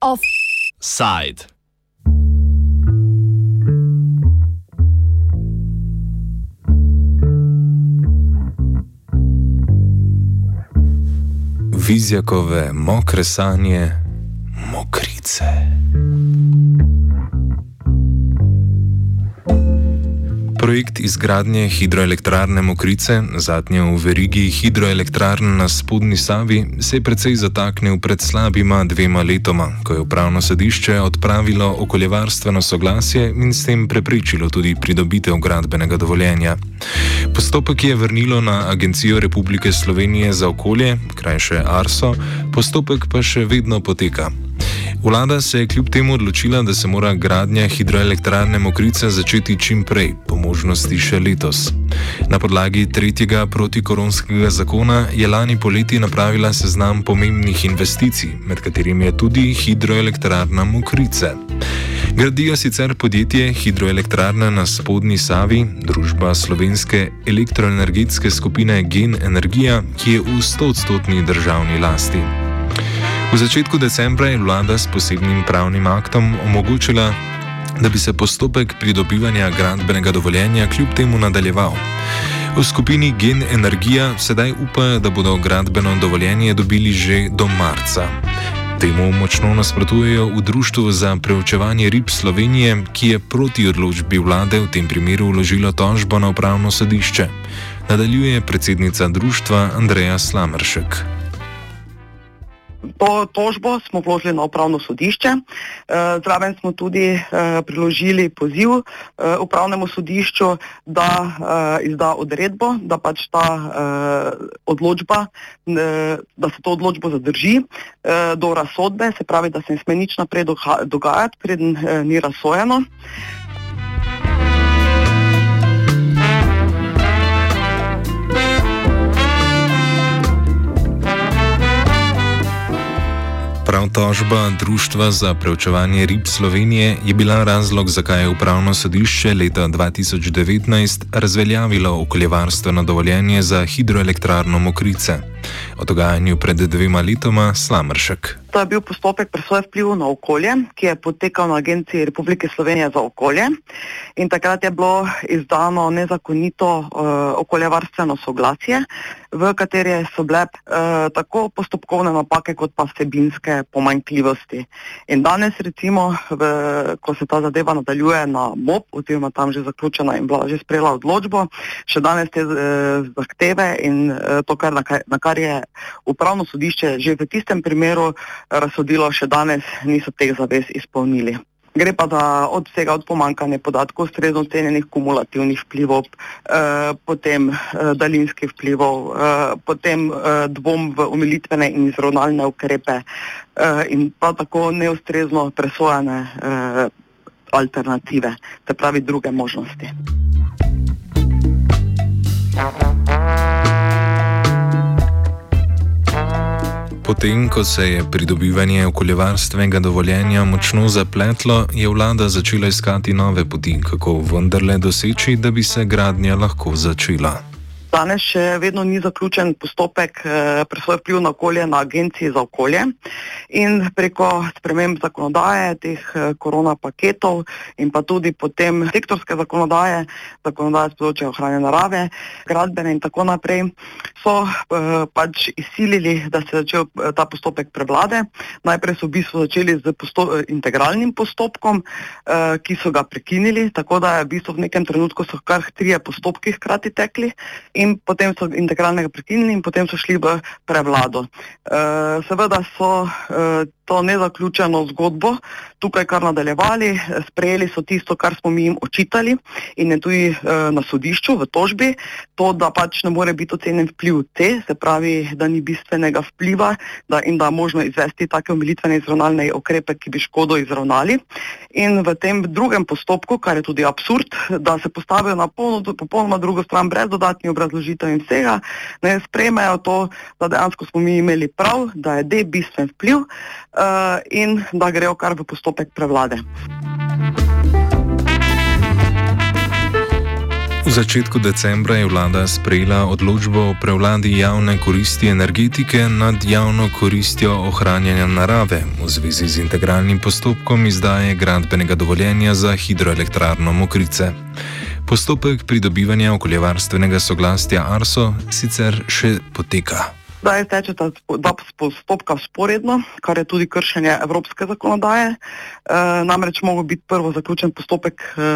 Offside. Vizjakove mokre sanje, mokrice. Projekt izgradnje hidroelektrarne Mokrice, zadnje v verigi hidroelektrarn na spodnji Savi, se je precej zataknil pred slabima dvema letoma, ko je upravno sodišče odpravilo okoljevarstveno soglasje in s tem preprečilo tudi pridobitev gradbenega dovoljenja. Postopek je vrnilo na Agencijo Republike Slovenije za okolje, krajše ARSO, postopek pa še vedno poteka. Vlada se je kljub temu odločila, da se mora gradnja hidroelektrarne Mokrice začeti čim prej, po možnosti še letos. Na podlagi tretjega protikoronskega zakona je lani poleti napravila seznam pomembnih investicij, med katerimi je tudi hidroelektrarna Mokrice. Gradijo sicer podjetje Hidroelektrarna na spodnji Savi, družba slovenske elektroenergetske skupine Gen Energija, ki je v 100-odstotni državni lasti. V začetku decembra je vlada s posebnim pravnim aktom omogočila, da bi se postopek pridobivanja gradbenega dovoljenja kljub temu nadaljeval. V skupini Gen Energija sedaj upajo, da bodo gradbeno dovoljenje dobili že do marca. Temu močno nasprotujejo v Društvu za preučevanje rib Slovenije, ki je proti odločbi vlade v tem primeru vložilo tožbo na upravno sodišče. Nadaljuje predsednica društva Andreja Slamršek. To tožbo smo vložili na upravno sodišče. Eh, zraven smo tudi eh, priložili poziv eh, upravnemu sodišču, da izda odredbo, da pač ta odločba, da se to odločbo zadrži do razsodbe, se pravi, da se ne sme nič naprej dogajati, preden ni razsojeno. Prav tožba Društva za preučevanje rib Slovenije je bila razlog, zakaj je upravno sodišče leta 2019 razveljavilo okoljevarstveno dovoljenje za hidroelektrarno Mokrice. O dogajanju pred dvema letoma Slamršek. To je bil postopek presoje vplivov na okolje, ki je potekal na Agenciji Republike Slovenije za okolje. In takrat je bilo izdano nezakonito uh, okoljevarstveno soglasje, v kateri so bile uh, tako postopkovne napake, kot pa vsebinske pomanjkljivosti. In danes, recimo, v, ko se ta zadeva nadaljuje na MOP, oziroma tam že zaključena in bila že sprejela odločbo, še danes te uh, zahteve in uh, to, kar, na, na kar je upravno sodišče že v tistem primeru razsodilo, še danes niso teh zavez izpolnili. Gre pa za od vsega od pomankanja podatkov, ustrezno ocenjenih kumulativnih vplivov, eh, potem eh, daljinskih vplivov, eh, potem eh, dvom v umilitvene in izravnalne ukrepe eh, in pa tako neustrezno presojane eh, alternative, te pravi druge možnosti. Potem, ko se je pridobivanje okoljevarstvenega dovoljenja močno zapletlo, je vlada začela iskati nove poti, kako vendarle doseči, da bi se gradnja lahko začela. Danes še vedno ni zaključen postopek eh, presoje vpliv na okolje na Agenciji za okolje in preko sprememb zakonodaje, teh eh, korona paketov in pa tudi potem sektorske zakonodaje, zakonodaje z področja ohranjanja narave, gradbene in tako naprej, so eh, pač izsilili, da se je začel ta postopek prevlade. Najprej so v bistvu začeli z posto integralnim postopkom, ki so ga prekinili, tako da je v bistvu v nekem trenutku so kar trije postopki hkrati tekli in potem so integralnega prekinili in potem so šli v prevlado. Uh, seveda so uh, to nezaključeno zgodbo tukaj kar nadaljevali, sprejeli so tisto, kar smo mi jim očitali in je tudi uh, na sodišču v tožbi, to, da pač ne more biti ocenjen vpliv te, se pravi, da ni bistvenega vpliva da, in da možno izvesti take umilitvene izravnalne ukrepe, ki bi škodo izravnali. In v tem drugem postopku, kar je tudi absurd, da se postavijo na polno, popolnoma drugo stran brez dodatnih obrazložitev in vsega, ne sprejmejo to, da dejansko smo mi imeli prav, da je D bistven vpliv uh, in da grejo kar v postopek prevlade. V začetku decembra je vlada sprejela odločbo o prevladi javne koristi energetike nad javno koristjo ohranjanja narave v zvezi z integralnim postopkom izdaje gradbenega dovoljenja za hidroelektrarno Mokrice. Postopek pridobivanja okoljevarstvenega soglasja ARSO sicer še poteka. Zdaj teče ta dva postopka sporedno, kar je tudi kršenje evropske zakonodaje. E, namreč mogo biti prvo zaključen postopek e,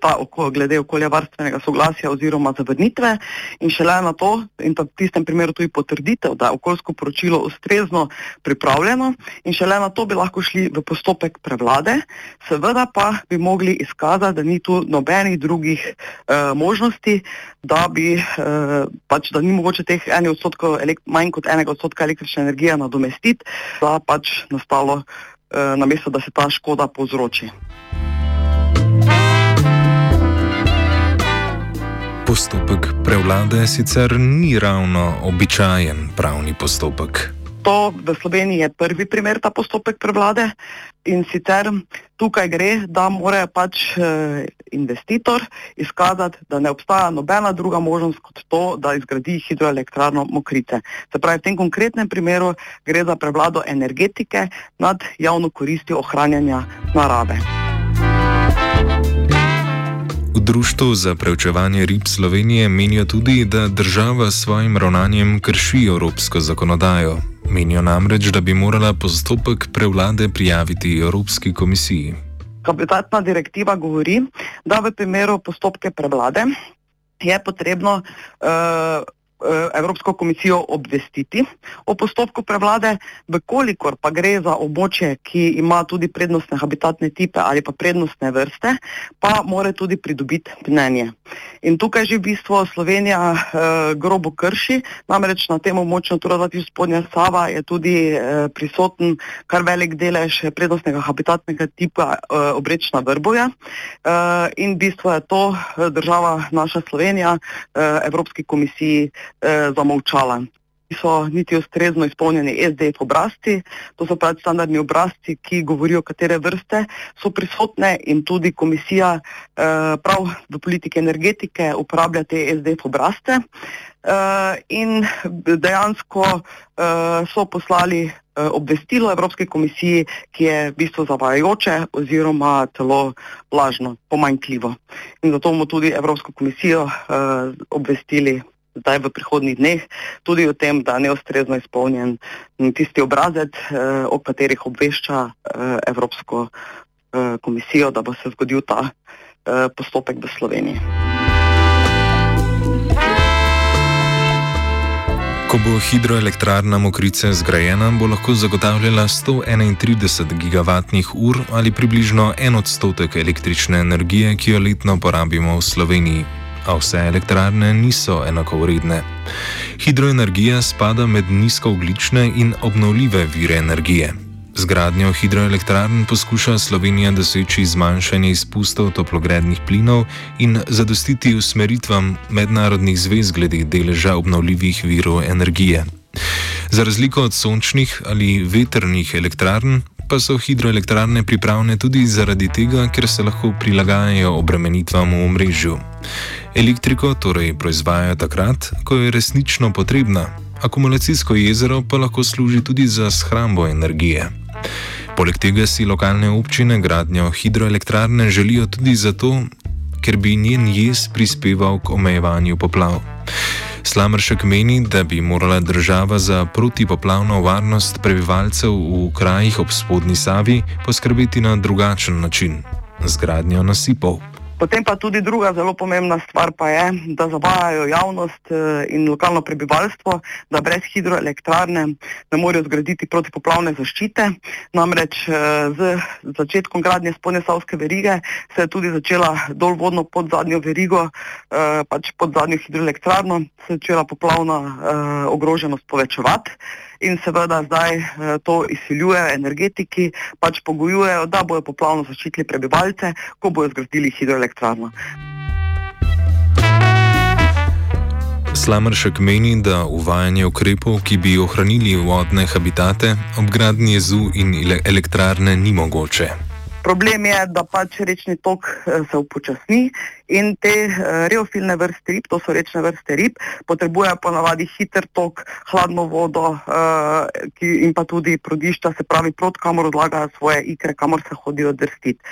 ta, glede okoljevarstvenega soglasja oziroma zavrnitve. In šele na to, in v tistem primeru tudi potrditev, da je okoljsko poročilo ustrezno pripravljeno. In šele na to bi lahko šli v postopek prevlade, seveda pa bi mogli izkazati, da ni tu nobenih drugih eh, možnosti, da bi eh, pač, da ni mogoče teh eni odstotkov, manj kot enega odstotka električne energije nadomestiti, da pač nastalo eh, namesto, da se ta škoda povzroči. Postopek prevlade sicer ni ravno običajen pravni postopek. To v Sloveniji je prvi primer ta postopek prevlade in sicer tukaj gre, da mora pač eh, investitor izkazati, da ne obstaja nobena druga možnost kot to, da izgradi hidroelektrarno Mokrice. Se pravi, v tem konkretnem primeru gre za prevlado energetike nad javno koristjo ohranjanja narave. V Društvu za preučevanje rib Slovenije menijo tudi, da država s svojim ravnanjem krši evropsko zakonodajo. Menijo namreč, da bi morala postopek prevlade prijaviti Evropski komisiji. Kapitatna direktiva govori, da v primeru postopke prevlade je potrebno uh, Evropsko komisijo obvestiti o postopku prevlade, vkolikor pa gre za območje, ki ima tudi prednostne habitatne tipe ali pa prednostne vrste, pa mora tudi pridobiti mnenje. In tukaj že v bistvu Slovenija eh, grobo krši, namreč na tem območju Natura 2000 spodnja Sava je tudi eh, prisoten kar velik delež prednostnega habitatnega tipa eh, obrečna vrboja eh, in v bistvu je to eh, država naša Slovenija eh, Evropski komisiji eh, zamolčala. So niti ustrezno izpolnjeni SDF obrazci, to so pravi standardni obrazci, ki govorijo, katere vrste so prisotne in tudi komisija eh, prav v politiki energetike uporablja te SDF obrazce. Eh, in dejansko eh, so poslali eh, obvestilo Evropske komisiji, ki je v bistvu zavajajoče oziroma celo lažno, pomanjkljivo. In zato bomo tudi Evropsko komisijo eh, obvestili zdaj v prihodnih dneh, tudi o tem, da je neustrezno izpolnjen tisti obrazec, eh, o katerih obvešča eh, Evropsko eh, komisijo, da bo se zgodil ta eh, postopek v Sloveniji. Ko bo hidroelektrarna Mokrice zgrajena, bo lahko zagotavljala 131 gigavatnih ur ali približno en odstotek električne energije, ki jo letno porabimo v Sloveniji a vse elektrarne niso enakovredne. Hidroenergija spada med nizkooglične in obnovljive vire energije. Z gradnjo hidroelektrarn poskuša Slovenija doseči zmanjšanje izpustov toplogrednih plinov in zadostiti usmeritvam mednarodnih zvez glede deleža obnovljivih virov energije. Za razliko od sončnih ali veternih elektrarn, pa so hidroelektrarne pripravljene tudi zaradi tega, ker se lahko prilagajajo obremenitvam v omrežju. Elektriko torej proizvajajo takrat, ko je resnično potrebna, akumulacijsko jezero pa lahko služi tudi za shrambo energije. Poleg tega si lokalne občine gradnjo hidroelektrarne želijo tudi zato, ker bi njen jez prispeval k omejevanju poplav. Slamršek meni, da bi morala država za protipoplavno varnost prebivalcev v krajih ob spodnji Savi poskrbeti na drugačen način - z gradnjo nasipov. Potem pa tudi druga zelo pomembna stvar pa je, da zavajajo javnost eh, in lokalno prebivalstvo, da brez hidroelektrarne ne morejo zgraditi protipoplavne zaščite. Namreč eh, z začetkom gradnje spodnje savske verige se je tudi začela dolvodno pod zadnjo verigo, eh, pač pod zadnjo hidroelektrarno, se je začela poplavna ogroženost povečevati in seveda zdaj eh, to izsiljujejo energetiki, pač pogojujejo, da bojo poplavno zaščitili prebivalce, ko bojo zgradili hidroelektrarno. Slamršek meni, da uvajanje ukrepov, ki bi ohranili vodne habitate, ob gradnji jezu in elektrarne ni mogoče. Problem je, da pač rečni tok eh, se upočasni in te uh, reofilne vrste rib, to so rečne vrste rib, potrebujejo ponavadi hiter tok, hladno vodo ki, in pa tudi prodišča, se pravi plot, kamor odlagajo svoje ikre, kamor se hodijo drstiti.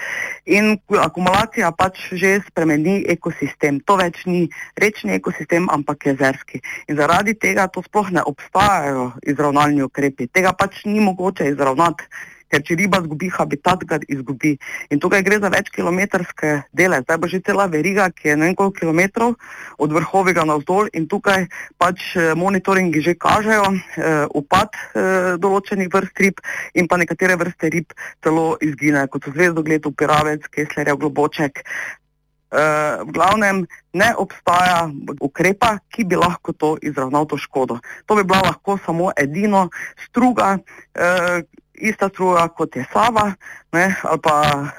In akumulacija pač že spremeni ekosistem. To več ni rečni ekosistem, ampak jezerski. In zaradi tega to sploh ne obstajajo izravnalni ukrepi. Tega pač ni mogoče izravnati ker če riba izgubi habitat, ga izgubi. In tukaj gre za večkilometrske dele, zdaj bo že cela veriga, ki je ne vem koliko kilometrov od vrhovega navzdol in tukaj pač eh, monitoringi že kažejo eh, upad eh, določenih vrst rib in pa nekatere vrste rib celo izginejo, kot so zvezdogled, upiravec, keslerjev, globoček. Uh, v glavnem ne obstaja ukrepa, ki bi lahko to izravnal to škodo. To bi bila lahko samo edino struga, uh, ista struja kot je Sava, ne, ali pa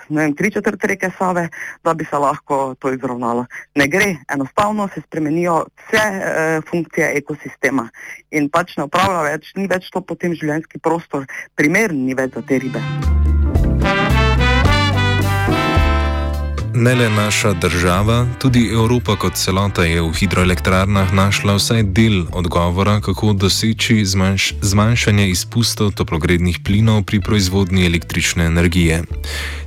vem, tri četrt reke Save, da bi se lahko to izravnalo. Ne gre, enostavno se spremenijo vse e, funkcije ekosistema in pač ne upravlja več, ni več to potem življenjski prostor, primern ni več za te ribe. Ne le naša država, tudi Evropa kot celota je v hidroelektrarnah našla vsaj del odgovora, kako doseči zmanjš zmanjšanje izpustov toplogrednih plinov pri proizvodnji električne energije.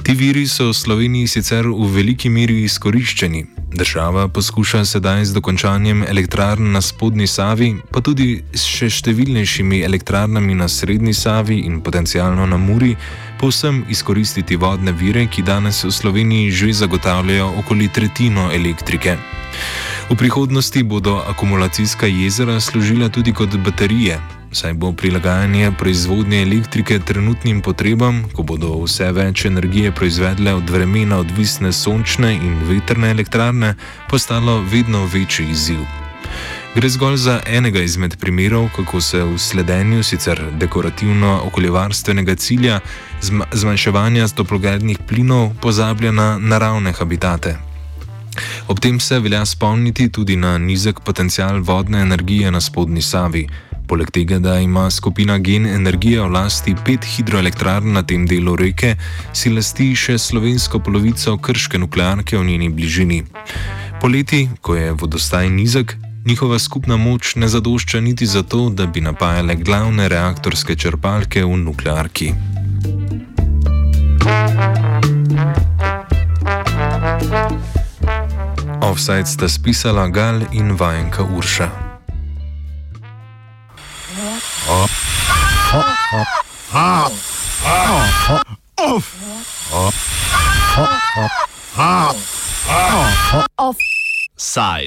Ti viri so v Sloveniji sicer v veliki meri izkoriščeni. Država poskuša sedaj z dokončanjem elektrarn na spodnji Savi, pa tudi s še številnejšimi elektrarnami na srednji Savi in potencialno na Muri, povsem izkoristiti vodne vire, ki danes v Sloveniji že zagotavljajo okoli tretjino elektrike. V prihodnosti bodo akumulacijska jezera služila tudi kot baterije, saj bo prilagajanje proizvodnje elektrike trenutnim potrebam, ko bodo vse več energije proizvedle od vremena odvisne sončne in veterne elektrarne, postalo vedno večji izziv. Gre zgolj za enega izmed primerov, kako se v sledenju sicer dekorativno-okoljevarstvenega cilja zmanjševanja toplogrednih plinov pozablja na naravne habitate. Ob tem se velja spomniti tudi na nizek potencial vodne energije na spodnji Savi. Poleg tega, da ima skupina Gen Energija v lasti pet hidroelektrarn na tem delu reke, si lasti še slovensko polovico krške nuklearke v njeni bližini. Poleti, ko je vodostaj nizek, njihova skupna moč ne zadošča niti za to, da bi napajale glavne reaktorske črpalke v nuklearki. Offside sta spisala Gal in vajenka Urša. Offside.